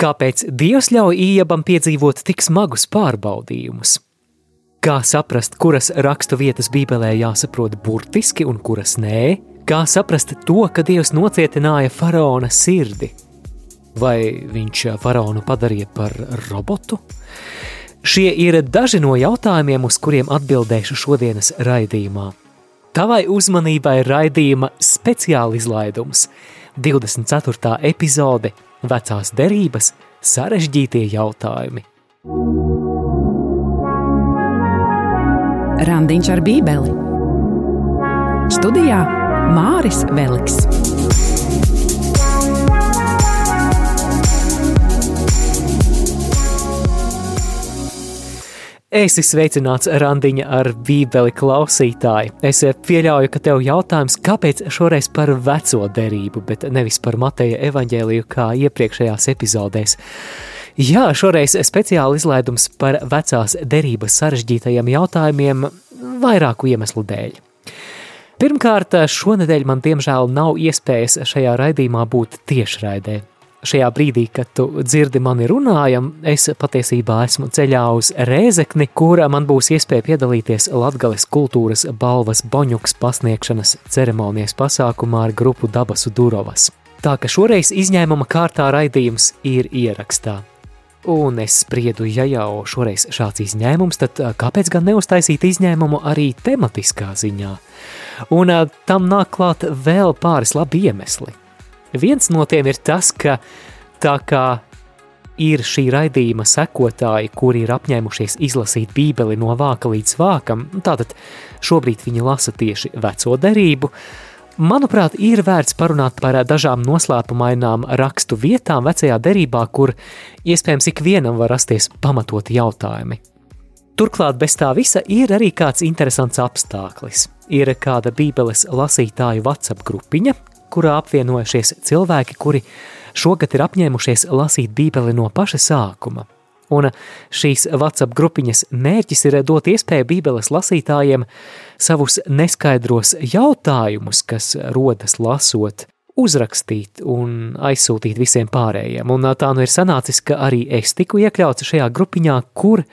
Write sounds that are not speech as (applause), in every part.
Kāpēc Dievs ļauj Ījabam piedzīvot tik smagus pārbaudījumus? Kā saprast, kuras rakstu vietas Bībelē jāsaprot burtiski un kuras nē? Kā saprast to, ka Dievs nocietināja faraona sirdi? Vai viņš faraonu padarīja par robotu? Šie ir daži no jautājumiem, uz kuriem atbildēšu šodienas raidījumā. Tavai uzmanībai raidījuma speciāla izlaidums – 24. epizode Vecās derības sarežģītie jautājumi. Randiņš ar bībeli Studijā Māris Veliks. Esi sveicināts randiņa ar bībeli klausītāji. Es pieļauju, ka tev jautājums, kāpēc šoreiz par veco derību, bet nevis par Mateja evaņģēliju kā iepriekšējās epizodēs. Jā, šoreiz speciāli izlaidums par vecās derības sarežģītajiem jautājumiem vairāku iemeslu dēļ. Pirmkārt, šonadēļ man diemžēl nav iespējas šajā raidījumā būt tiešraidē. Šajā brīdī, kad tu dzirdi mani runājam, es patiesībā esmu ceļā uz Rēzekni, kurā man būs iespēja piedalīties Latgales kultūras balvas Boņuks pasniegšanas ceremonijas pasākumā ar grupu Dabasu Durovas. Tā ka šoreiz izņēmuma kārtā raidījums ir ierakstā. Un es spriedu, ja jau šoreiz šāds izņēmums, tad kāpēc gan neuztaisīt izņēmumu arī tematiskā ziņā? Un tam nāk klāt vēl pāris labi iemesli. Viens no tiem ir tas, ka tā kā ir šī raidījuma sekotāji, kuri ir apņēmušies izlasīt Bībeli no vāka līdz vākam, tātad šobrīd viņi lasa tieši veco derību, manuprāt, ir vērts parunāt par dažām noslēpumainām rakstu vietām vecajā derībā, kur iespējams ikvienam var rasties pamatoti jautājumi. Turklāt bez tā visa ir arī kāds interesants apstākļis. Ir kāda Bībeles lasītāju WhatsApp grupiņa, kurā apvienojušies cilvēki, kuri šogad ir apņēmušies lasīt Bībeli no paša sākuma. Un šīs WhatsApp grupiņas mērķis ir dot iespēju Bībeles lasītājiem savus neskaidros jautājumus, kas rodas lasot, uzrakstīt un aizsūtīt visiem pārējiem. Un tā nu ir sanācis, ka arī es tiku iekļauts šajā grupiņā, kur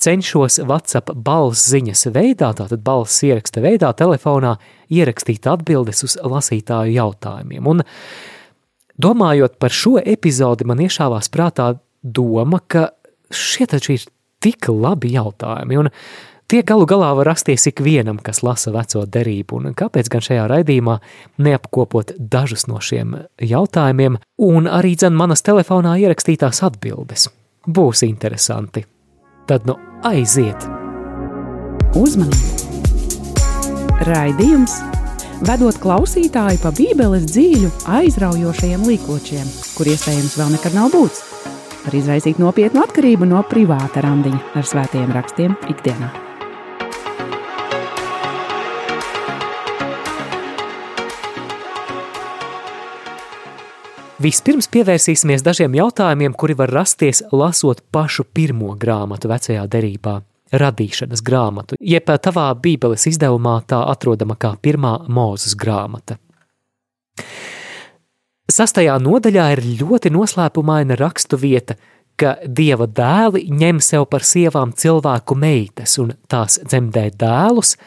cenšos WhatsApp balss ziņas veidā, tātad balss ieraksta veidā, telefonā ierakstīt atbildes uz lasītāju jautājumiem. Un domājot par šo epizodi, man iešāvās prātā doma, ka šie taču ir tik labi jautājumi, un tie galu galā var rasties ikvienam, kas lasa veco derību, un kāpēc gan šajā raidījumā neapkopot dažus no šiem jautājumiem, un arī dzen manas telefonā ierakstītās atbildes. Būs interesanti. Tad nu aiziet! Uzmanību! Raidījums vedot klausītāju pa Bībeles dzīļu aizraujošajiem līkočiem, kur iespējams vēl nekad nav būts, var izraisīt nopietnu atkarību no privāta randiņa ar svētajiem rakstiem ikdienā. Vispirms pievērsīsimies dažiem jautājumiem, kuri var rasties lasot pašu pirmo grāmatu vecajā derībā – radīšanas grāmatu, jeb tavā bībeles izdevumā tā atrodama kā pirmā mūzes grāmata. Sastajā nodaļā ir ļoti noslēpumaina rakstu vieta, ka dieva dēli ņem sev par sievām cilvēku meitas un tās dzemdē dēlus,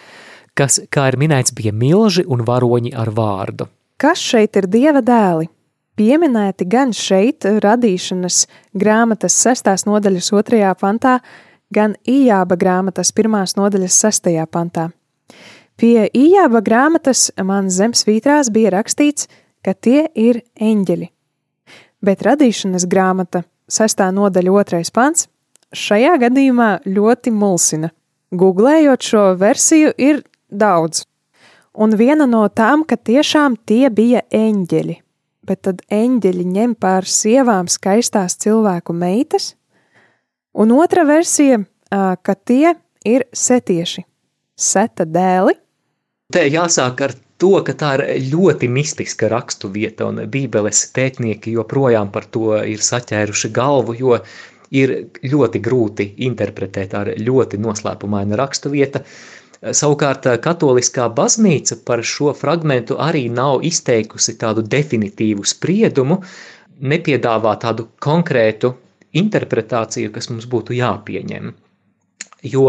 kas, kā ir minēts, bija milži un varoņi ar vārdu. Kas šeit ir dieva dēli? Pieminēti gan šeit, radīšanas grāmatas sestās nodaļas otrajā pantā, gan Ījāba grāmatas pirmās nodaļas sestajā pantā. Pie Ījāba grāmatas man zem svītrās bija rakstīts, ka tie ir eņģeļi, bet radīšanas grāmata sestā nodaļa otrais pants šajā gadījumā ļoti mulsina. Googlējot šo versiju ir daudz, un viena no tām, ka tiešām tie bija eņģeļi bet tad eņģeļi ņem pār sievām skaistās cilvēku meitas, un otra versija, ka tie ir setieši, seta dēli. Te jāsāk ar to, ka tā ir ļoti mistiska rakstu vieta, un bībeles pētnieki joprojām par to ir saķēruši galvu, jo ir ļoti grūti interpretēt ar ļoti noslēpumainu rakstu vieta, Savukārt katoliskā baznīca par šo fragmentu arī nav izteikusi tādu definitīvu spriedumu, nepiedāvā tādu konkrētu interpretāciju, kas mums būtu jāpieņem. Jo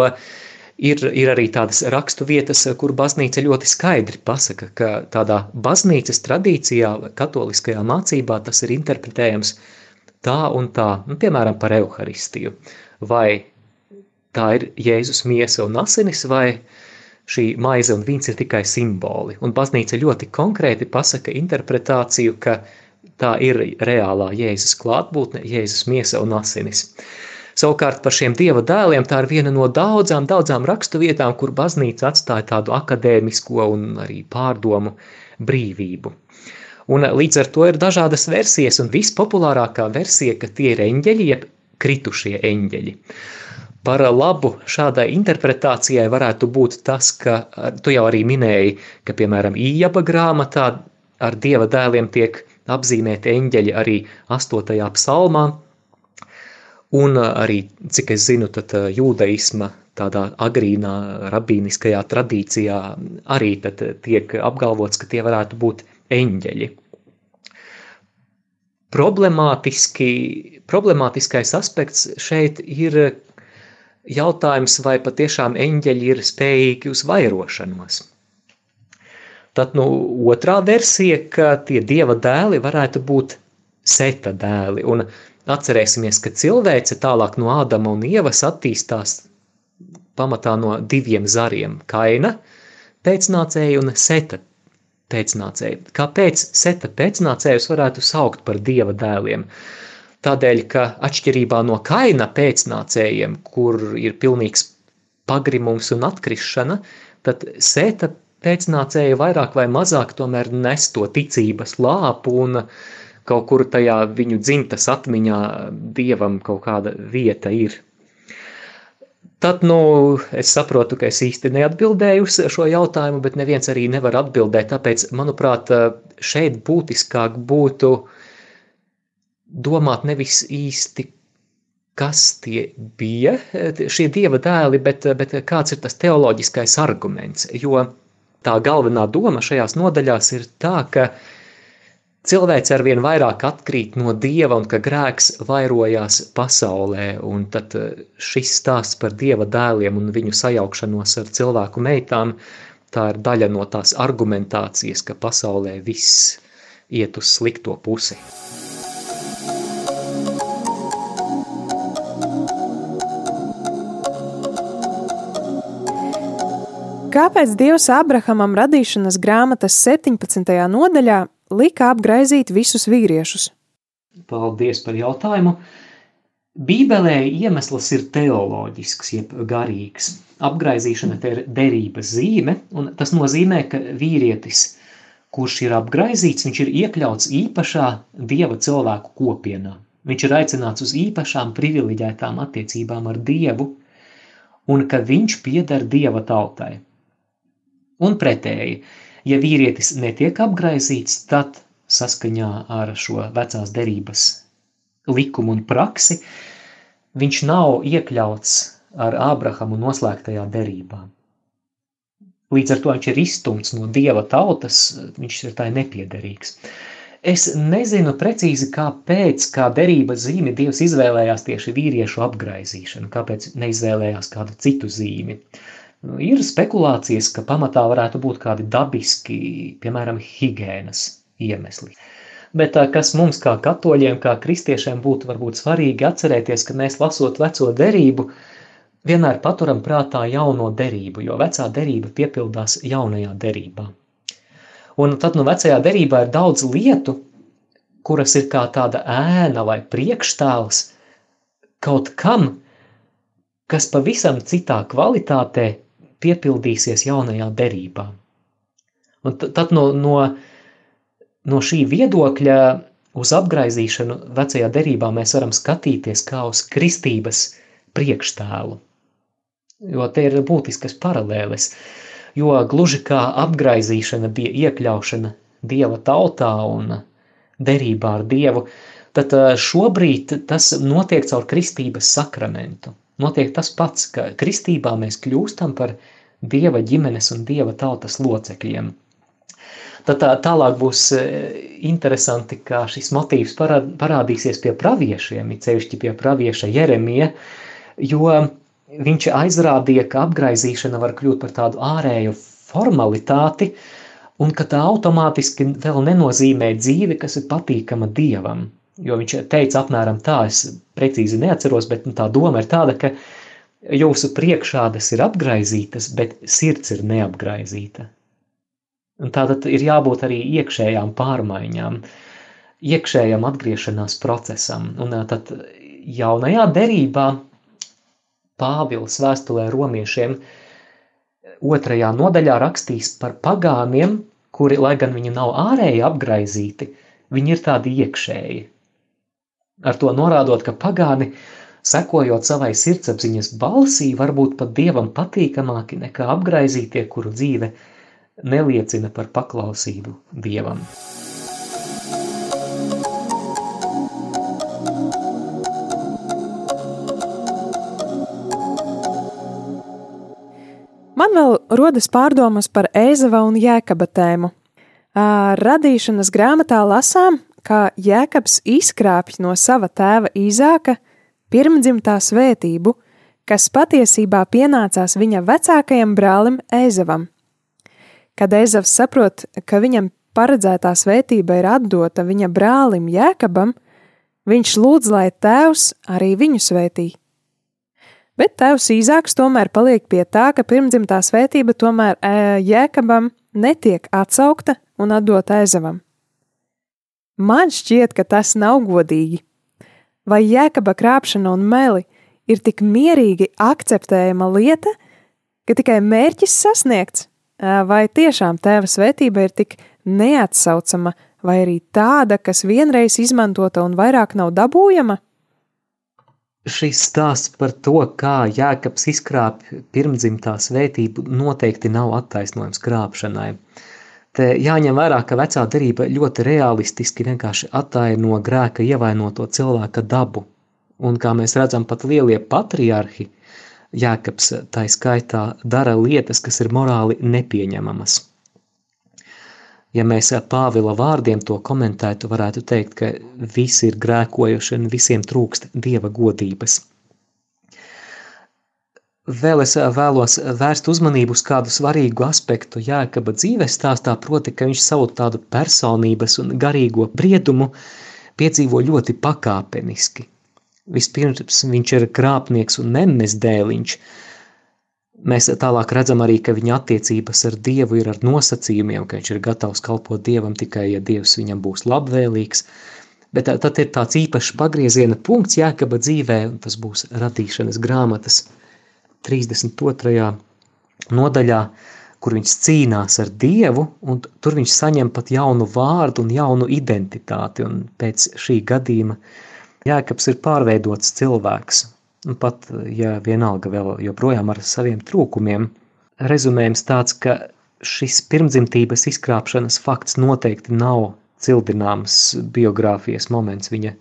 ir, ir arī tādas rakstu vietas, kur baznīca ļoti skaidri pasaka, ka tādā baznīcas tradīcijā, katoliskajā mācībā tas ir interpretējams tā un tā, nu, piemēram, par evaharistiju. Vai tā ir Jēzus miesa un asinis, vai šī maize un vīns ir tikai simboli. Un baznīca ļoti konkrēti pasaka interpretāciju, ka tā ir reālā Jēzus klātbūtne, Jēzus miesa un asinis. Savukārt par šiem dieva dēliem tā ir viena no daudzām, daudzām rakstu vietām, kur baznīca atstāja tādu akadēmisko un arī pārdomu brīvību. Un līdz ar to ir dažādas versijas, un vispopulārākā versija, ka tie ir eņģeļi, jeb kritušie eņģeļi. Par labu šādai interpretācijai varētu būt tas, ka tu jau arī minēji, ka, piemēram, Ījaba grāmatā ar dieva dēliem tiek apzīmēti eņģeļi arī 8. psalmā, un arī, cik es zinu, tad jūdaisma tādā agrīnā rabīniskajā tradīcijā arī tad tiek apgalvots, ka tie varētu būt eņģeļi. Problemātiski, problemātiskais aspekts šeit ir jautājums, vai patiešām eņģeļi ir spējīgi uz vairošanos. Tad nu, otrā versija, ka tie dieva dēli varētu būt seta dēli. Un atcerēsimies, ka cilvēce tālāk no Ādama un Ievas attīstās pamatā no diviem zariem – kaina pēcnācēju un seta pēcnācēju. Kāpēc seta pēcnācējus varētu saukt par dieva dēliem? Tādēļ, ka atšķirībā no kaina pēcnācējiem, kur ir pilnīgs pagrimums un atkrišana, tad sēta pēcnācēji vairāk vai mazāk tomēr nes to ticības lāpu un kaut kur tajā viņu dzimtas atmiņā dievam kaut kāda vieta ir. Tad, nu, es saprotu, ka es īsti neatbildēju uz šo jautājumu, bet neviens arī nevar atbildēt, tāpēc, manuprāt, šeit būtiskāk būtu domāt nevis īsti, kas tie bija, šie dieva dēli, bet, bet kāds ir tas teoloģiskais arguments, jo tā galvenā doma šajās nodaļās ir tā, ka cilvēks arvien vairāk atkrīt no dieva un ka grēks vairojās pasaulē, un tad eh, šis stāsts par dieva dēliem un viņu sajaukšanos ar cilvēku meitām, tā ir daļa no tās argumentācijas, ka pasaulē viss iet uz slikto pusi. Kāpēc Dievs Abrahamam radīšanas grāmatas 17. nodaļā lika apgraizīt visus vīriešus? Paldies par jautājumu. Bībelē iemesls ir teoloģisks, jeb garīgs. Apgraizīšana ir derības zīme, un tas nozīmē, ka vīrietis, kurš ir apgraizīts, viņš ir iekļauts īpašā dieva cilvēku kopienā. Viņš ir aicināts uz īpašām privileģētām attiecībām ar Dievu, un ka viņš pieder Dieva tautai. Un pretēji, ja vīrietis netiek apgraizīts, tad saskaņā ar šo vecās derības likumu un praksi, viņš nav iekļauts ar Ābrahamu noslēgtajā derībā. Līdz ar to viņš ir izstumts no dieva tautas, viņš ir tai nepiederīgs. Es nezinu precīzi, kāpēc, kā derības zīmi Dievs izvēlējās tieši vīriešu apgraizīšanu, kāpēc neizvēlējās kādu citu zīmi. Ir spekulācijas, ka pamatā varētu būt kādi dabiski, piemēram, higienas iemesli. Bet kas mums kā katoļiem, kā kristiešiem būtu varbūt svarīgi atcerēties, ka mēs lasot veco derību, vienmēr paturam prātā jauno derību, jo vecā derība piepildās jaunajā derībā. Un tad nu vecajā derībā ir daudz lietu, kuras ir kā tāda ēna vai priekšstāvs kaut kam, kas pavisam citā kvalitātē piepildīsies jaunajā derībā. Un tad no, no, no šī viedokļa uz apgraizīšanu vecajā derībā mēs varam skatīties kā uz kristības priekštēlu. Jo te ir būtiskas paralēles. Jo gluži kā apgraizīšana bija iekļaušana dieva tautā un derībā ar dievu, tad šobrīd tas notiek caur kristības sakramentu. Notiek tas pats, ka kristībā mēs kļūstam par dieva ģimenes un dieva tautas locekļiem. Tad tā, tālāk būs interesanti, kā šis motīvs parādīsies pie praviešiem, it sevišķi pie pravieša Jeremija, jo viņš aizrādīja, ka apgraizīšana var kļūt par tādu ārēju formalitāti, un ka tā automātiski vēl nenozīmē dzīvi, kas ir patīkama Dievam. Jo viņš teica apmēram tā, es precīzi neatceros, bet tā doma ir tāda, ka jūsu priekšādas ir apgraizītas, bet sirds ir neapgraizīta. Un tātad ir jābūt arī iekšējām pārmaiņām, iekšējam atgriešanās procesam. Un tad jaunajā derībā Pāvils vēstulē romiešiem otrajā nodaļā rakstīs par pagāniem, kuri, lai gan viņi nav ārēji apgraizīti, viņi ir tādi iekšēji. Ar to norādot, ka pagāni, sekojot savai sirdsapziņas balsī, varbūt pat dievam patīkamāki nekā apgraizītie, kuru dzīve neliecina par paklausību dievam. Man vēl rodas pārdomas par Ēzava un Jēkaba tēmu. Radīšanas grāmatā lasām, ka Jēkabs izkrāpj no sava tēva Īzāka pirmdzimtā svētību, kas patiesībā pienācās viņa vecākajam brālim Ēzavam. Kad Ēzavs saprot, ka viņam paredzētā svētība ir atdota viņa brālim Jēkabam, viņš lūdz, lai tēvs arī viņu svētītu bet tēvs Īzāks tomēr paliek pie tā, ka pirmdzimtā svētība tomēr Jēkabam netiek atsaukta un atdota Ezavam. Man šķiet, ka tas nav godīgi. Vai Jēkaba krāpšana un meli ir tik mierīgi akceptējama lieta, ka tikai mērķis sasniegts, vai tiešām tēva svētība ir tik neatsaucama, vai arī tāda, kas vienreiz izmantota un vairāk nav dabūjama? Šis stāsts par to, kā Jēkabs izkrāpj pirmdzimtā svētību, noteikti nav attaisnojums krāpšanai. Te jāņem vērā, ka vecā derība ļoti realistiski vienkārši attaino grēka ievainoto cilvēka dabu. Un kā mēs redzam, pat lielie patriarhi, Jēkabs tā skaitā dara lietas, kas ir morāli nepieņemamas. Ja mēs Pāvila vārdiem to komentētu, varētu teikt, ka visi ir grēkojuši un visiem trūkst dieva godības. Vēl es vēlos vērst uzmanību uz kādu svarīgu aspektu Jēkaba dzīves stāstā, proti, ka viņš savu tādu personības un garīgo briedumu piedzīvo ļoti pakāpeniski. Vispirms viņš ir krāpnieks un nemes dēliņš, Mēs tālāk redzam arī, ka viņa attiecības ar Dievu ir ar nosacījumiem, ka viņš ir gatavs kalpot Dievam tikai, ja Dievs viņam būs labvēlīgs. Bet tad ir tāds īpašs pagrieziena punkts Jēkaba dzīvē, un tas būs radīšanas grāmatas 32. nodaļā, kur viņš cīnās ar Dievu, un tur viņš saņem pat jaunu vārdu un jaunu identitāti, un pēc šī gadījuma Jēkabs ir pārveidots cilvēks, nu, pat ja vienalga vēl joprojām ar saviem trūkumiem. Rezumējums tāds, ka šis pirmdzimtības izkrāpšanas fakts noteikti nav cildināms biogrāfijas moments viņa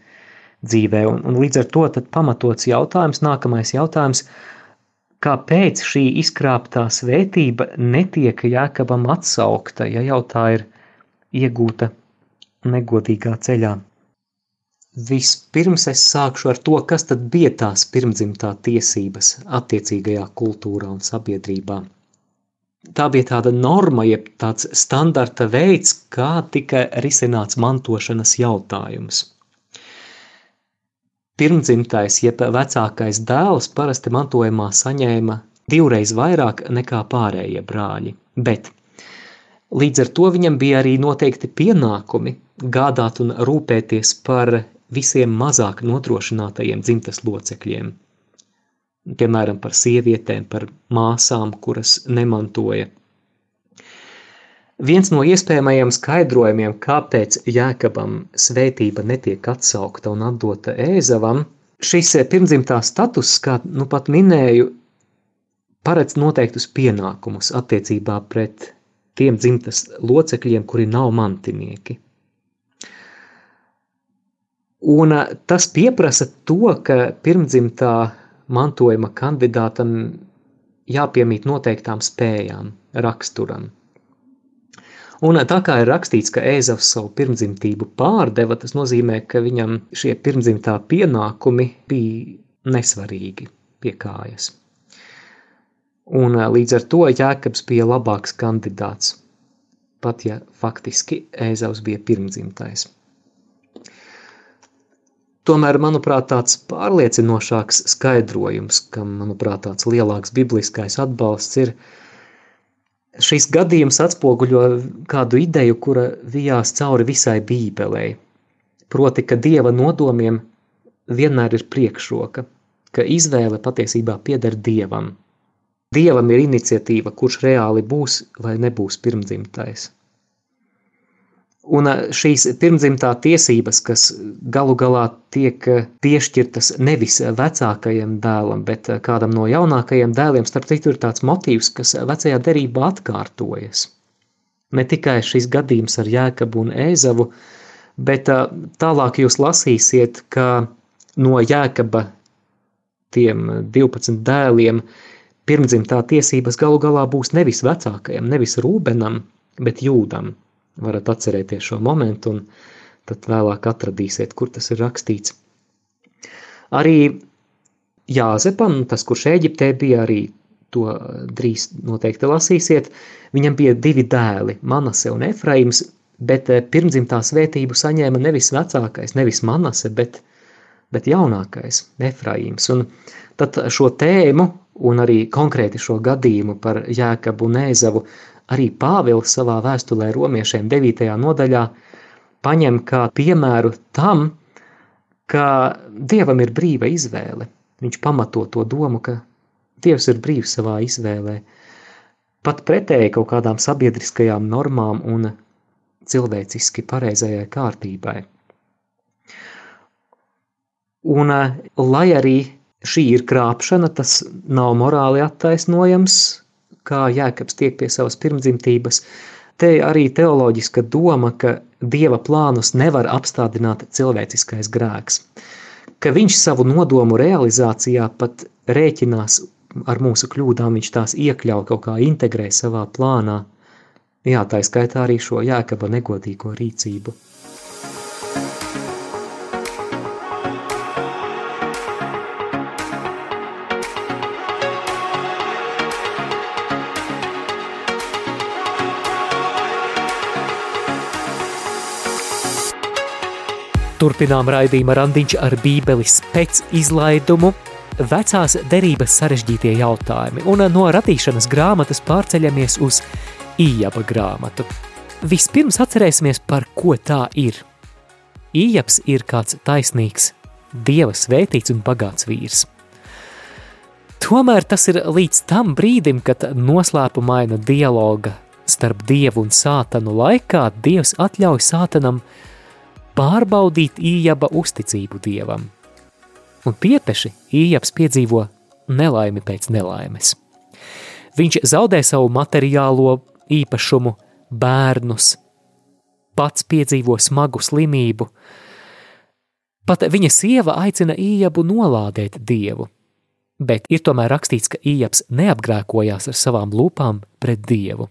dzīvē, un, un līdz ar to tad pamatots jautājums, nākamais jautājums, kāpēc šī izkrāptā svētība netiek Jēkabam atsaukta, ja jau tā ir iegūta negodīgā ceļā. Vispirms es sākšu ar to, kas tad bija tās pirmdzimtā tiesības attiecīgajā kultūrā un sabiedrībā. Tā bija tāda norma, jeb tāds standarta veids, kā tika risināts mantošanas jautājums. Pirmdzimtais, jeb vecākais dēls parasti mantojumā saņēma divreiz vairāk nekā pārējie brāļi, bet līdz ar to viņam bija arī noteikti pienākumi gādāt un rūpēties par visiem mazāk nodrošinātajiem dzimtas locekļiem. Piemēram, par sievietēm, par māsām, kuras nemantoja. Viens no iespējamajiem skaidrojumiem, kāpēc Jēkabam svētība netiek atsaukta un atdota Ēzavam, šis pirmdzimtā status, kā nu pat minēju, paredz noteiktus pienākumus attiecībā pret tiem dzimtas locekļiem, kuri nav mantinieki. Un eh, tas pieprasa to, ka pirmdzimtā mantojuma kandidātam jāpiemīt noteiktām spējām, raksturam. Un tā kā ir rakstīts, ka Ēzavs savu pirmdzimtību pārdeva, tas nozīmē, ka viņam šie pirmdzimtā pienākumi bija nesvarīgi pie kājas. Un līdz ar to Jēkabs bija labāks kandidāts, pat ja faktiski Ēzavs bija pirmdzimtais. Tomēr, manuprāt, tāds pārliecinošāks skaidrojums, kam, manuprāt, tāds lielāks bibliskais atbalsts ir, šis gadījums atspoguļo kādu ideju, kura vijās cauri visai bībelei. Proti, ka Dieva nodomiem vienmēr ir priekšroka, ka izvēle patiesībā pieder Dievam. Dievam ir iniciatīva, kurš reāli būs vai nebūs pirmdzimtais. Un šīs pirmdzimtā tiesības, kas galu galā tiek piešķirtas nevis vecākajam dēlam, bet kādam no jaunākajiem dēliem, starp citu ir tāds motīvs, kas vecajā derībā atkārtojas. Ne tikai šis gadījums ar Jēkabu un Ēzavu, bet tālāk jūs lasīsiet, ka no Jēkaba tiem 12 dēliem pirmdzimtā tiesības galu galā būs nevis vecākajam, nevis Rūbenam, bet Jūdam – varat atcerēties šo momentu un tad vēlāk atradīsiet, kur tas ir rakstīts. Arī Jāzepam, tas, kurš Eģiptē bija, arī to drīz noteikti lasīsiet, viņam bija divi dēli, Manase un Efraims, bet eh, pirmdzimtā svētību saņēma nevis vecākais, nevis Manase, bet, bet jaunākais, Efraims. Un tad šo tēmu un arī konkrēti šo gadījumu par Jēkabu un Ēzavu Arī Pāvils savā vēstulē romiešiem 9. nodaļā paņem kā piemēru tam, ka Dievam ir brīva izvēle. Viņš pamato to domu, ka Dievs ir brīvs savā izvēlē. Pat pretēji kaut kādām sabiedriskajām normām un cilvēciski pareizajai kārtībai. Un, lai arī šī ir krāpšana, tas nav morāli attaisnojams, kā Jēkabs tiek pie savas pirmdzimtības, te arī teoloģiska doma, ka Dieva plānus nevar apstādināt cilvēciskais grēks, ka viņš savu nodomu realizācijā pat rēķinās ar mūsu kļūdām, viņš tās iekļauj kaut kā integrē savā plānā, jā, tā skaitā arī šo Jēkaba negodīgo rīcību. Turpinām raidījuma randiņš ar bībeles pēc izlaidumu vecās derības sarežģītie jautājumi, un no radīšanas grāmatas pārceļamies uz Ījaba grāmatu. Vispirms atcerēsimies, par ko tā ir. Ījabs ir kāds taisnīgs, dieva svētīts un bagāts vīrs. Tomēr tas ir līdz tam brīdim, kad noslēpumaina dialoga starp dievu un sātanu laikā dievs atļauj sātanam – pārbaudīt Ījaba uzticību dievam. Un piepeši Ījabs piedzīvo nelaimi pēc nelaimes. Viņš zaudē savu materiālo īpašumu, bērnus, pats piedzīvo smagu slimību. Pat viņa sieva aicina Ījabu nolādēt dievu, bet ir tomēr rakstīts, ka Ījabs neapgrēkojās ar savām lūpām pret dievu.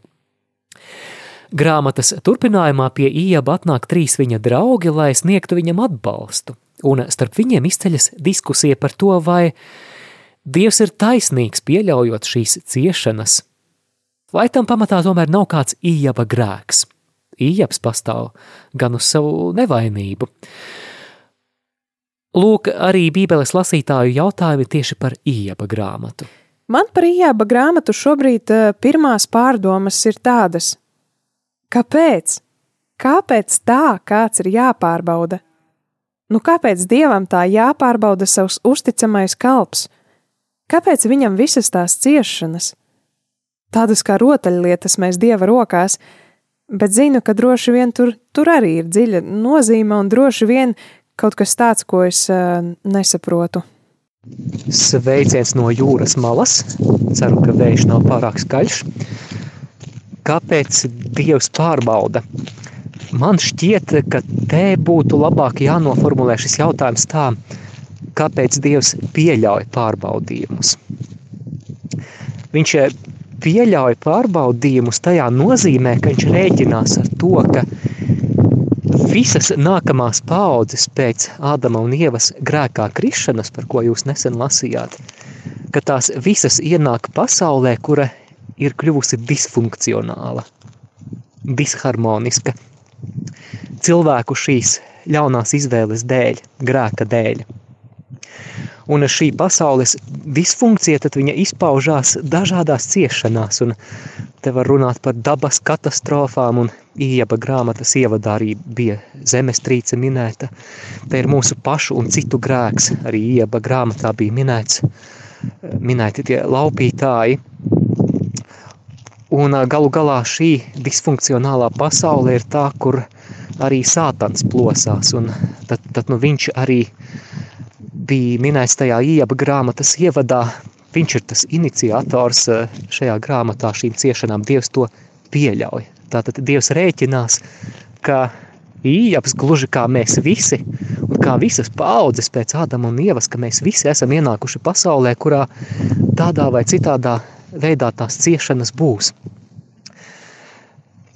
Grāmatas turpinājumā pie Ījaba atnāk trīs viņa draugi, lai sniegtu viņam atbalstu, un starp viņiem izceļas diskusija par to, vai Dievs ir taisnīgs pieļaujot šīs ciešanas, vai tam pamatā tomēr nav kāds Ījaba grēks. Ījabs pastāv gan uz savu nevainību. Lūk, arī Bībeles lasītāju jautājumi tieši par Ījaba grāmatu. Man par Ījaba grāmatu šobrīd eh, pirmās pārdomas ir tādas: Kāpēc? Kāpēc tā kāds ir jāpārbauda? Nu, kāpēc dievam tā jāpārbauda savs uzticamais kalps? Kāpēc viņam visas tās ciešanas? Tādas kā rotaļlietas mēs dieva rokās, bet zinu, ka droši vien tur, tur arī ir dziļa nozīme un droši vien kaut kas tāds, ko es uh, nesaprotu. Sveiciens no jūras malas. Ceru, ka vējš nav pārāk skaļš kāpēc Dievs pārbauda? Man šķiet, ka te būtu labāk jānoformulē šis jautājums tā, kāpēc Dievs pieļauj pārbaudījumus. Viņš pieļauj pārbaudījumus, tajā nozīmē, ka viņš rēķinās ar to, ka visas nākamās paudzes pēc Ādama un Ievas grēkā krišanas, par ko jūs nesen lasījāt, ka tās visas ienāk pasaulē, kura ir kļuvusi disfunkcionāla, disharmoniska. Cilvēku šīs ļaunās izvēles dēļ, grēka dēļ. Un šī pasaules disfunkcija tad viņa izpaužās dažādās ciešanās, un te var runāt par dabas katastrofām, un Ieba grāmatas ievadā arī bija zemestrīce minēta. Te ir mūsu pašu un citu grēks, arī Ieba grāmatā bija minēts, minēti tie laupītāji. Un galu galā šī disfunkcionālā pasaule ir tā, kur arī sātans plosās, un tad, tad nu viņš arī bija minēts tajā ieba grāmatas ievadā, viņš ir tas iniciators šajā grāmatā šīm ciešanām, Dievs to pieļauj. Tātad Dievs rēķinās, ka Ījabs gluži kā mēs visi, un kā visas paudzes pēc Ādama un Ievas, ka mēs visi esam ienākuši pasaulē, kurā tādā vai citādā veidā tās ciešanas būs.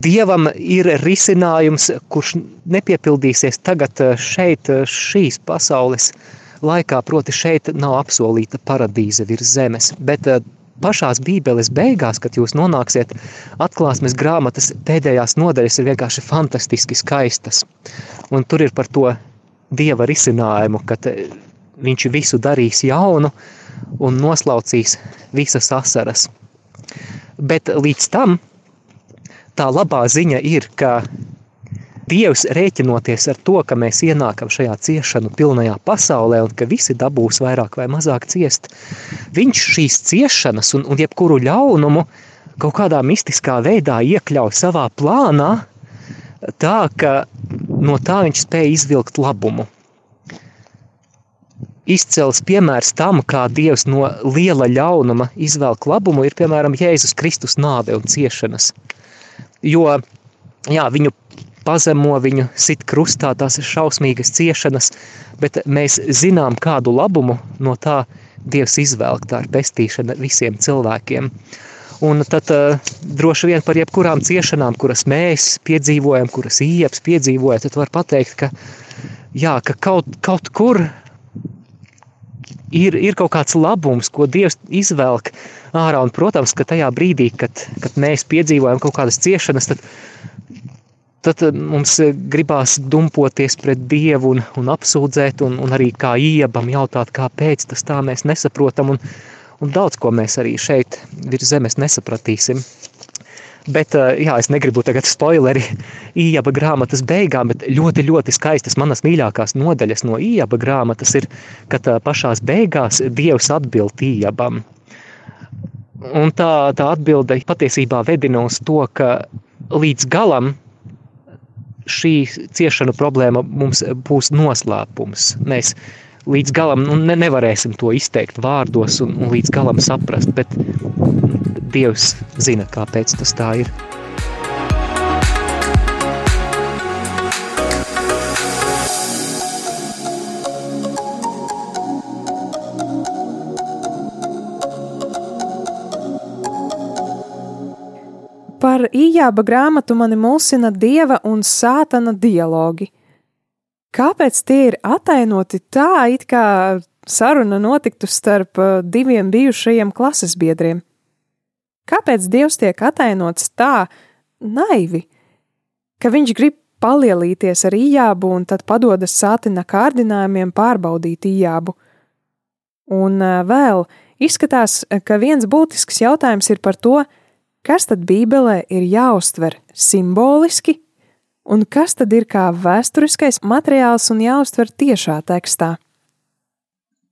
Dievam ir risinājums, kurš nepiepildīsies tagad eh, šeit, eh, šīs pasaules laikā, proti šeit nav apsolīta paradīze virs zemes, bet eh, pašās bībeles beigās, kad jūs nonāksiet atklāsmes grāmatas pēdējās nodaļas ir vienkārši fantastiski skaistas. Un tur ir par to Dieva risinājumu, kad viņš visu darīs jaunu un noslaucīs visas asaras. Bet līdz tam tā labā ziņa ir, ka Dievs rēķinoties ar to, ka mēs ienākam šajā ciešanu pilnajā pasaulē un ka visi dabūs vairāk vai mazāk ciest, viņš šīs ciešanas un, un jebkuru ļaunumu kaut kādā mistiskā veidā iekļauj savā plānā, tā ka no tā viņš spēja izvilkt labumu. Izcels piemērs tam, kā Dievs no liela ļaunuma izvelk labumu, ir piemēram Jēzus Kristus nāve un ciešanas. Jo jā, viņu pazemo viņu, sit krustā, tās ir šausmīgas ciešanas, bet mēs zinām, kādu labumu no tā Dievs izvelk, tā ir pestīšana visiem cilvēkiem. Un tad uh, droši vien par jebkurām ciešanām, kuras mēs piedzīvojam, kuras ieps piedzīvoja, tad var pateikt, ka, jā, ka kaut, kaut kur ir, ir kaut kāds labums, ko Dievs izvelk ārā. Un, protams, ka tajā brīdī, kad, kad mēs piedzīvojam kaut kādas ciešanas, tad tad mums gribās dumpoties pret Dievu un, un apsūdzēt, un, un arī kā iebam jautāt, kāpēc tas tā mēs nesaprotam, un, un daudz ko mēs arī šeit virs zemes nesapratīsim. Bet, eh, jā, es negribu tagad spoileri (laughs) Ījaba grāmatas beigām, bet ļoti, ļoti skaistas manas mīļākās nodaļas no Ījaba grāmatas ir, kad pašās beigās Dievs atbild Ījabam. Un tā, tā atbilde patiesībā vedina uz to, ka līdz galam šī ciešanu problēma mums būs noslēpums. Mēs līdz galam nu, ne, nevarēsim to izteikt vārdos un, un līdz galam saprast, bet Dievs zina, kāpēc tas tā ir. Par ījāba grāmatu mani mulsina dieva un sātana dialogi. Kāpēc tie ir atainoti tā, it kā saruna notiktu starp uh, diviem bijušajiem klases biedriem? Kāpēc Dievs tiek atainots tā naivi, ka viņš grib palielīties ar ījābu un tad padodas sātina kārdinājumiem pārbaudīt ījābu? Un uh, vēl izskatās, ka viens būtisks jautājums ir par to, Kas tad Bībelē ir jāuztver simboliski, un kas tad ir kā vēsturiskais materiāls un jāuztver tiešā tekstā?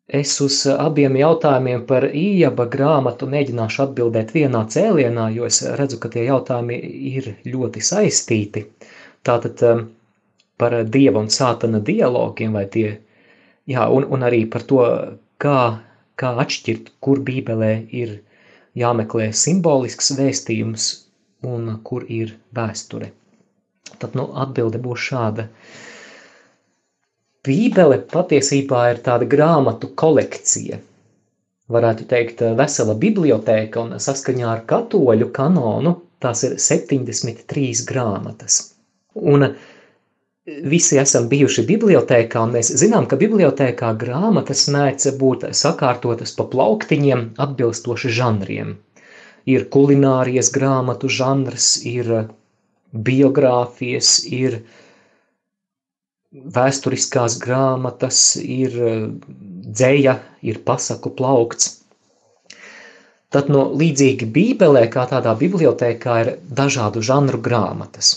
Es uz abiem jautājumiem par ījaba grāmatu mēģināšu atbildēt vienā cēlienā, jo es redzu, ka tie jautājumi ir ļoti saistīti. Tātad um, par dieva un sātana dialogiem vai tie, jā, un, un arī par to, kā, kā atšķirt, kur Bībelē ir jāmeklē simbolisks vēstījums un kur ir vēsture. Tad nu, atbilde būs šāda. Bībele patiesībā ir tāda grāmatu kolekcija. varētu teikt, vesela bibliotēka, un saskaņā ar katoļu kanonu tās ir 73 grāmatas. Un visi esam bijuši bibliotēkā, un mēs zinām, ka bibliotēkā grāmatas mēdz būt sakārtotas pa plauktiņiem atbilstoši žanriem. Ir kulinārijas grāmatu žanrs, ir biogrāfijas, ir vēsturiskās grāmatas, ir dzēja, ir pasaku plaukts. Tad no līdzīgi bībelē, kā tādā bibliotēkā, ir dažādu žanru grāmatas.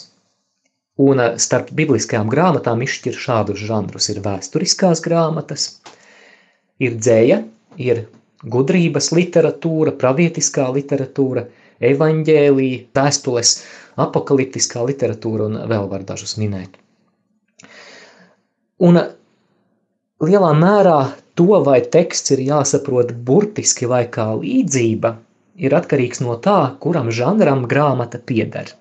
Un eh, starp bibliskajām grāmatām izšķir šādus žanrus. Ir vēsturiskās grāmatas, ir dzēja, ir gudrības literatūra, pravietiskā literatūra, evaņģēlija, vēstules, apakaliptiskā literatūra un vēl var dažus minēt. Un lielā mērā to, vai teksts ir jāsaprot burtiski vai kā līdzība, ir atkarīgs no tā, kuram žanram grāmata pieder.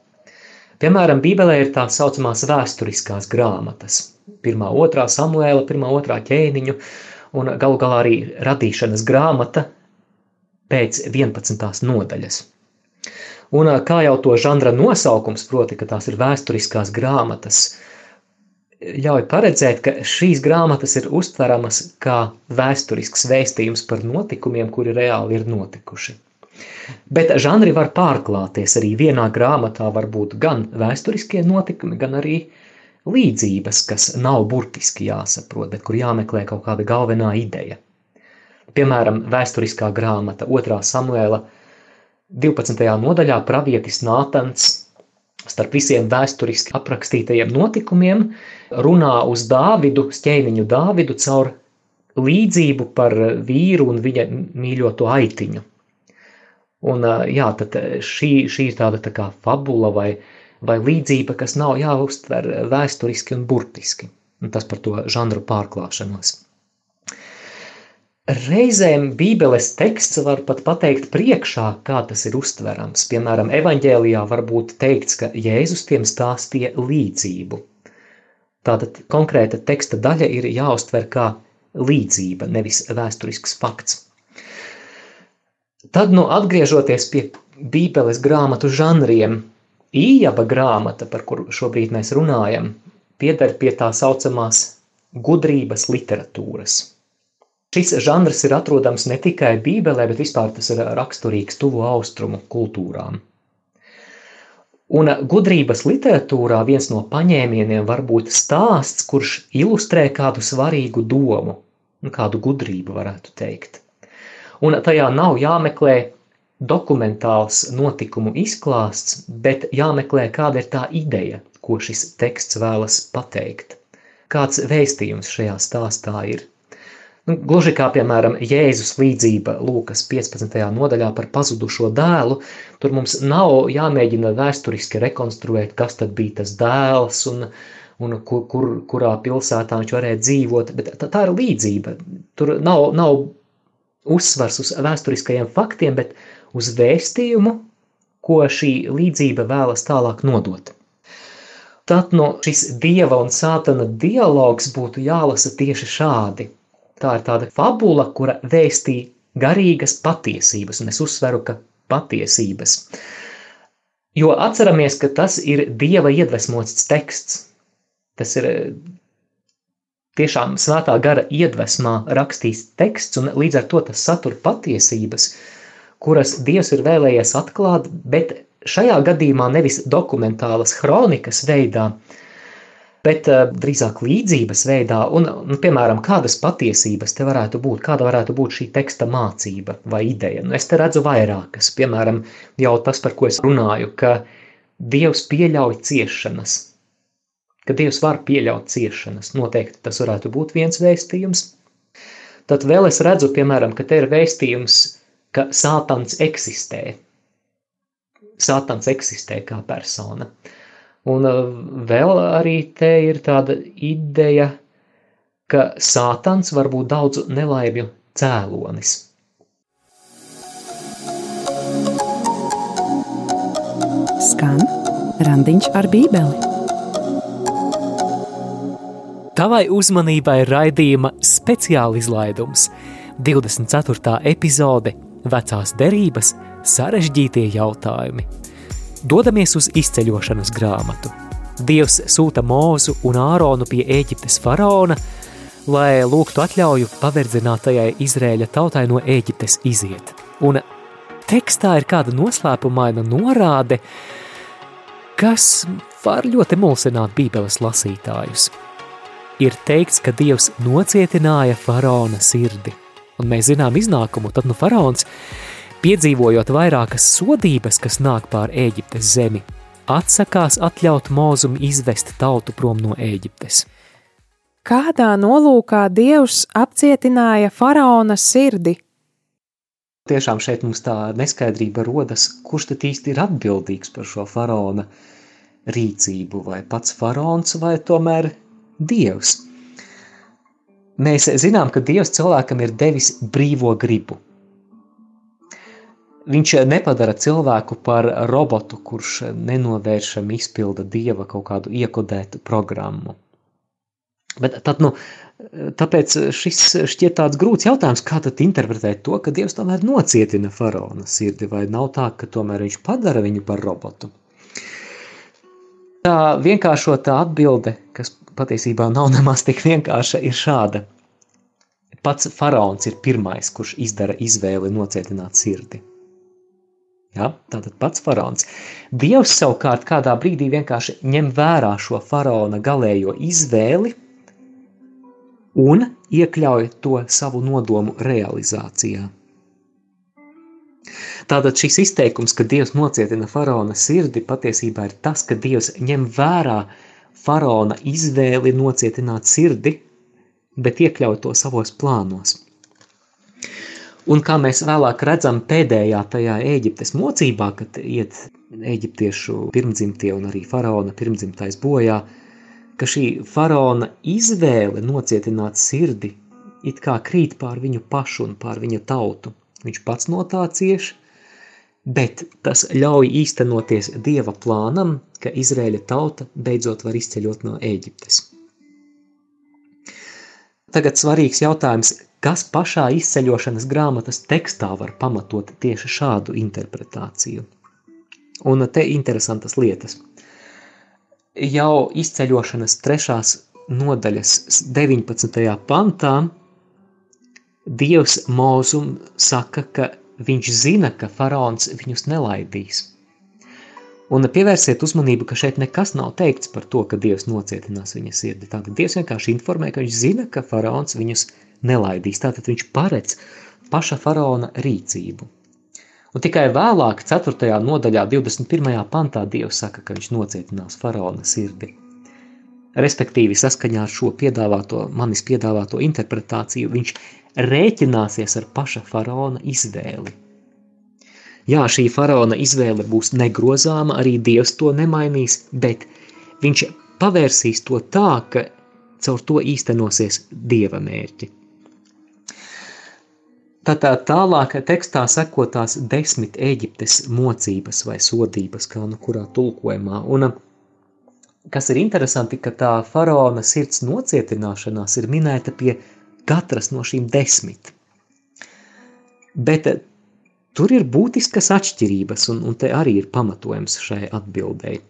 Piemēram, Bībelē ir tā saucamās vēsturiskās grāmatas. Pirmā, otrā samuēla, pirmā, otrā ķēniņu, un galu galā arī radīšanas grāmata pēc 11. nodaļas. Un kā jau to žanra nosaukums, proti, ka tās ir vēsturiskās grāmatas, ļauj paredzēt, ka šīs grāmatas ir uztveramas kā vēsturisks vēstījums par notikumiem, kuri reāli ir notikuši. Bet žanri var pārklāties. Arī vienā grāmatā var būt gan vēsturiskie notikumi, gan arī līdzības, kas nav burtiski jāsaprot, bet kur jāmeklē kaut kāda galvenā ideja. Piemēram, vēsturiskā grāmata 2. samuēla 12. nodaļā pravietis Nātans starp visiem vēsturiski aprakstītajiem notikumiem, runā uz Dāvidu, ķēniņu Dāvidu caur līdzību par vīru un viņa mīļoto aitiņu. Un, jā, tad šī, šī ir tāda tā kā fabula vai, vai līdzība, kas nav jāuztver vēsturiski un burtiski. Un tas par to žanru pārklāšanos. Reizēm Bībeles teksts var pat pateikt priekšā, kā tas ir uztverams. Piemēram, evaņģēlijā var būt teikts, ka Jēzus tiem stāstīja līdzību. Tātad konkrēta teksta daļa ir jāuztver kā līdzība, nevis vēsturisks fakts. Tad, nu, atgriežoties pie Bībeles grāmatu žanriem, Ījaba grāmata, par kuru šobrīd mēs runājam, pieder pie tā saucamās gudrības literatūras – Šis žanrs ir atrodams ne tikai Bībelē, bet vispār tas ir raksturīgs tuvu austrumu kultūrām. Un gudrības literatūrā viens no paņēmieniem var būt stāsts, kurš ilustrē kādu svarīgu domu, kādu gudrību varētu teikt. Un tajā nav jāmeklē dokumentāls notikumu izklāsts, bet jāmeklē, kāda ir tā ideja, ko šis teksts vēlas pateikt. Kāds vēstījums šajā stāstā ir. Nu, gluži kā, piemēram, Jēzus līdzība Lūkas 15. nodaļā par pazudušo dēlu, tur mums nav jāmēģina vēsturiski rekonstruēt, kas tad bija tas dēls un, un kur, kur, kurā pilsētā viņš varēja dzīvot, bet tā, tā ir līdzība. Tur nav, nav uzsvars uz vēsturiskajiem faktiem, bet uz vēstījumu, ko šī līdzība vēlas tālāk nodot. Tad no šis dieva un sātana dialogs būtu jālasa tieši šādi – Tā ir tāda fabula, kura vēstī garīgas patiesības, un es uzsveru, ka patiesības. Jo atceramies, ka tas ir Dieva iedvesmots teksts. Tas ir eh, tiešām svētā gara iedvesmā rakstīts teksts, un līdz ar to tas satur patiesības, kuras Dievs ir vēlējies atklāt, bet šajā gadījumā nevis dokumentālas kronikas veidā, bet uh, drīzāk līdzības veidā, un, un, piemēram, kādas patiesības te varētu būt, kāda varētu būt šī teksta mācība vai ideja. Nu, es te redzu vairākas, piemēram, jau tas, par ko es runāju, ka Dievs pieļauj ciešanas, ka Dievs var pieļaut ciešanas, noteikti tas varētu būt viens vēstījums. Tad vēl es redzu, piemēram, ka te ir vēstījums, ka sātans eksistē. Sātans eksistē kā persona. Uh, Un uh, vēl arī te ir tāda ideja, ka sātans var būt daudzu nelaimju cēlonis. Skan randiņš ar bībeli. Tavai uzmanībai raidījuma speciāla izlaidums. 24. epizode Vecās derības sarežģītie jautājumi. Dodamies uz izceļošanas grāmatu. Dievs sūta Mūzu un Āronu pie Eģiptes faraona, lai lūgtu atļauju paverdzinātajai Izrēļa tautai no Eģiptes iziet. Un tekstā ir kāda noslēpumaina norāde, kas var ļoti mulsināt Bībeles lasītājus. Ir teikts, ka Dievs nocietināja faraona sirdi, un mēs zinām iznākumu, tad nu faraons, piedzīvojot vairākas sodības, kas nāk pār Ēģiptes zemi, atsakās atļaut mūzum izvest tautu prom no Ēģiptes. Kādā nolūkā Dievs apcietināja faraona sirdi? Tiešām šeit mums tā neskaidrība rodas, kurš tad īsti ir atbildīgs par šo faraona rīcību, vai pats faraons, vai tomēr Dievs. Mēs zinām, ka Dievs cilvēkam ir devis brīvo gribu. Viņš nepadara cilvēku par robotu, kurš nenovēršami izpilda Dieva kaut kādu iekodētu programmu. Bet tad, nu, tāpēc šis šķiet tāds grūts jautājums, kā tad interpretēt to, ka Dievs tomēr nocietina faraona sirdi, vai nav tā, ka tomēr viņš padara viņu par robotu. Tā vienkāršotā atbilde, kas patiesībā nav (laughs) nemaz tik vienkārša, ir šāda. Pats faraons ir pirmais, kurš izdara izvēli nocietināt sirdi. Ja? Tātad pats faraons. Dievs savukārt kādā brīdī vienkārši ņem vērā šo faraona galējo izvēli – un iekļauj to savu nodomu realizācijā. Tātad šis izteikums, ka Dievs nocietina faraona sirdi, patiesībā ir tas, ka Dievs ņem vērā faraona izvēli nocietināt sirdi, bet iekļauj to savos plānos. Un kā mēs vēlāk redzam pēdējā tajā Ēģiptes mocībā, kad iet eģiptiešu pirmdzimtie un arī faraona pirmdzimtais bojā, ka šī faraona izvēle nocietināt sirdi it kā krīt pār viņu pašu un pār viņa tautu. Viņš pats no tā cieš, bet tas ļauj īstenoties Dieva plānam, ka Izrēļa tauta beidzot var izceļot no Ēģiptes. Tagad svarīgs jautājums, kas pašā izceļošanas grāmatas tekstā var pamatot tieši šādu interpretāciju. Un te interesantas lietas – jau izceļošanas trešās nodaļas 19. pantā Dievs mūzum saka, ka viņš zina, ka faraons viņus nelaidīs. Un pievērsiet uzmanību, ka šeit nekas nav teikts par to, ka Dievs nocietinās viņa sirdi. Tātad Dievs vienkārši informē, ka viņš zina, ka faraons viņus nelaidīs. Tātad viņš paredz paša faraona rīcību. Un tikai vēlāk, 4. nodaļā, 21. pantā, Dievs saka, ka viņš nocietinās faraona sirdi. Respektīvi, saskaņā ar šo piedāvāto, manis piedāvāto interpretāciju, viņš rēķināsies ar paša faraona izvēli. Jā, šī faraona izvēle būs negrozāma, arī Dievs to nemainīs, bet viņš pavērsīs to tā, ka caur to īstenosies Dieva mērķi. Tātad tālāk tekstā sekotās desmit Ēģiptes mocības vai sodības, kā nu kurā tulkojumā. Un kas ir interesanti, ka tā faraona sirds nocietināšanās ir minēta pie katras no šīm desmit. Bet tur ir būtiskas atšķirības, un, un te arī ir pamatojums šai atbildēji,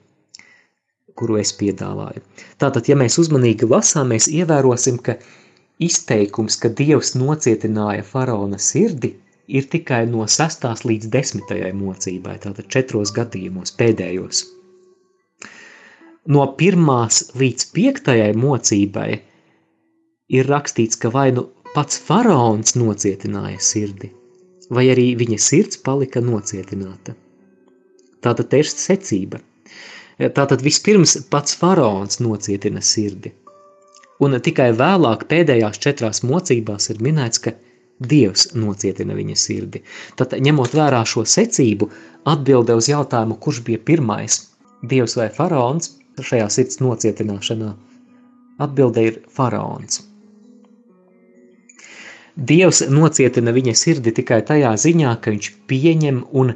kuru es piedāvāju. Tātad, ja mēs uzmanīgi lasām, mēs ievērosim, ka Izteikums, ka Dievs nocietināja faraona sirdi, ir tikai no 6. līdz 10. mocībai, tātad četros gadījumos pēdējos. No 1. līdz 5. mocībai ir rakstīts, ka vai nu pats faraons nocietināja sirdi, vai arī viņa sirds palika nocietināta. Te ir secība. Tātad vispirms pats faraons nocietina sirdi – un tikai vēlāk pēdējās četrās mocībās ir minēts, ka Dievs nocietina viņa sirdi. Tad, ņemot vērā šo secību, atbilde uz jautājumu, kurš bija pirmais, Dievs vai faraons, šajā sirds nocietināšanā, atbilde ir faraons. Dievs nocietina viņa sirdi tikai tajā ziņā, ka viņš pieņem un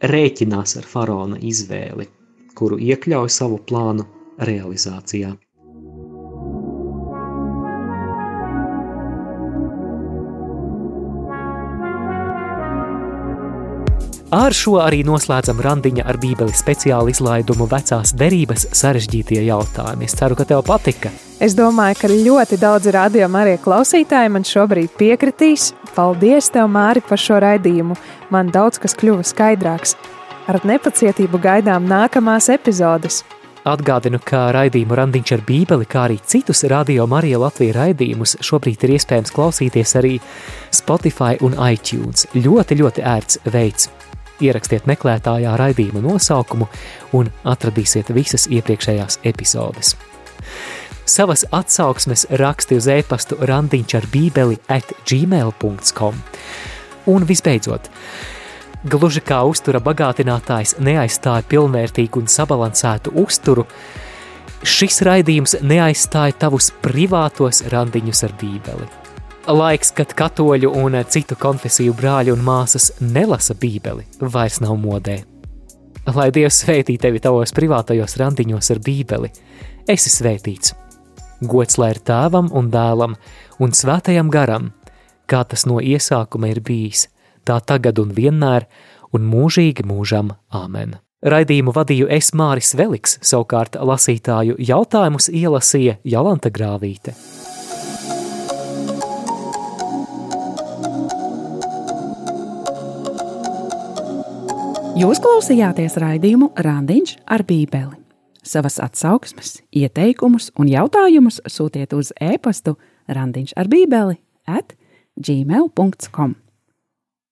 rēķinās ar faraona izvēli, kuru iekļauj savu plānu realizācijā. Ar šo arī noslēdzam randiņa ar bībeli speciālu izlaidumu vecās derības sarežģītie jautājumi. Es ceru, ka tev patika. Es domāju, ka ļoti daudzi rādījumi arī klausītāji man šobrīd piekritīs. Paldies, tev, Māri, par šo raidījumu. Man daudz kas kļuva skaidrāks. Ar nepacietību gaidām nākamās epizodes. Atgādinu, ka raidījumu randiņš ar bībeli, kā arī citus radio Marija Latvijas raidījumus šobrīd ir iespējams klausīties arī Spotify un iTunes. Ļoti, ļoti ērts veids. Ierakstiet meklētājā raidījuma nosaukumu un atradīsiet visas iepriekšējās epizodes. Savas atsauksmes raksti uz e-pastu randiņš ar bībeli at gmail.com. Un visbeidzot, Gluži kā uztura bagātinātājs neaizstāja pilnvērtīgu un sabalansētu uzturu, šis raidījums neaizstāja tavus privātos randiņus ar Bībeli. Laiks, kad katoļu un citu konfesiju brāļi un māsas nelasa Bībeli, vairs nav modē. Lai Dievs svētī tevi tavos privātajos randiņos ar Bībeli, esi svētīts. Gods lai ir tēvam un dēlam un svētajam garam, kā tas no iesākuma ir bijis – tā tagad un vienmēr, un mūžīgi mūžam Āmen. Raidījumu vadīju es Māris Veliks, savukārt lasītāju jautājumus ielasīja Jolanta Grāvīte. Jūs klausījāties raidījumu Randiņš ar Bībeli. Savas atsauksmes, ieteikumus un jautājumus sūtiet uz e-pastu randiņš ar bībeli at gmail.com.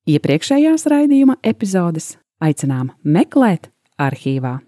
Iepriekšējās raidījuma epizodes aicinām meklēt arhīvā.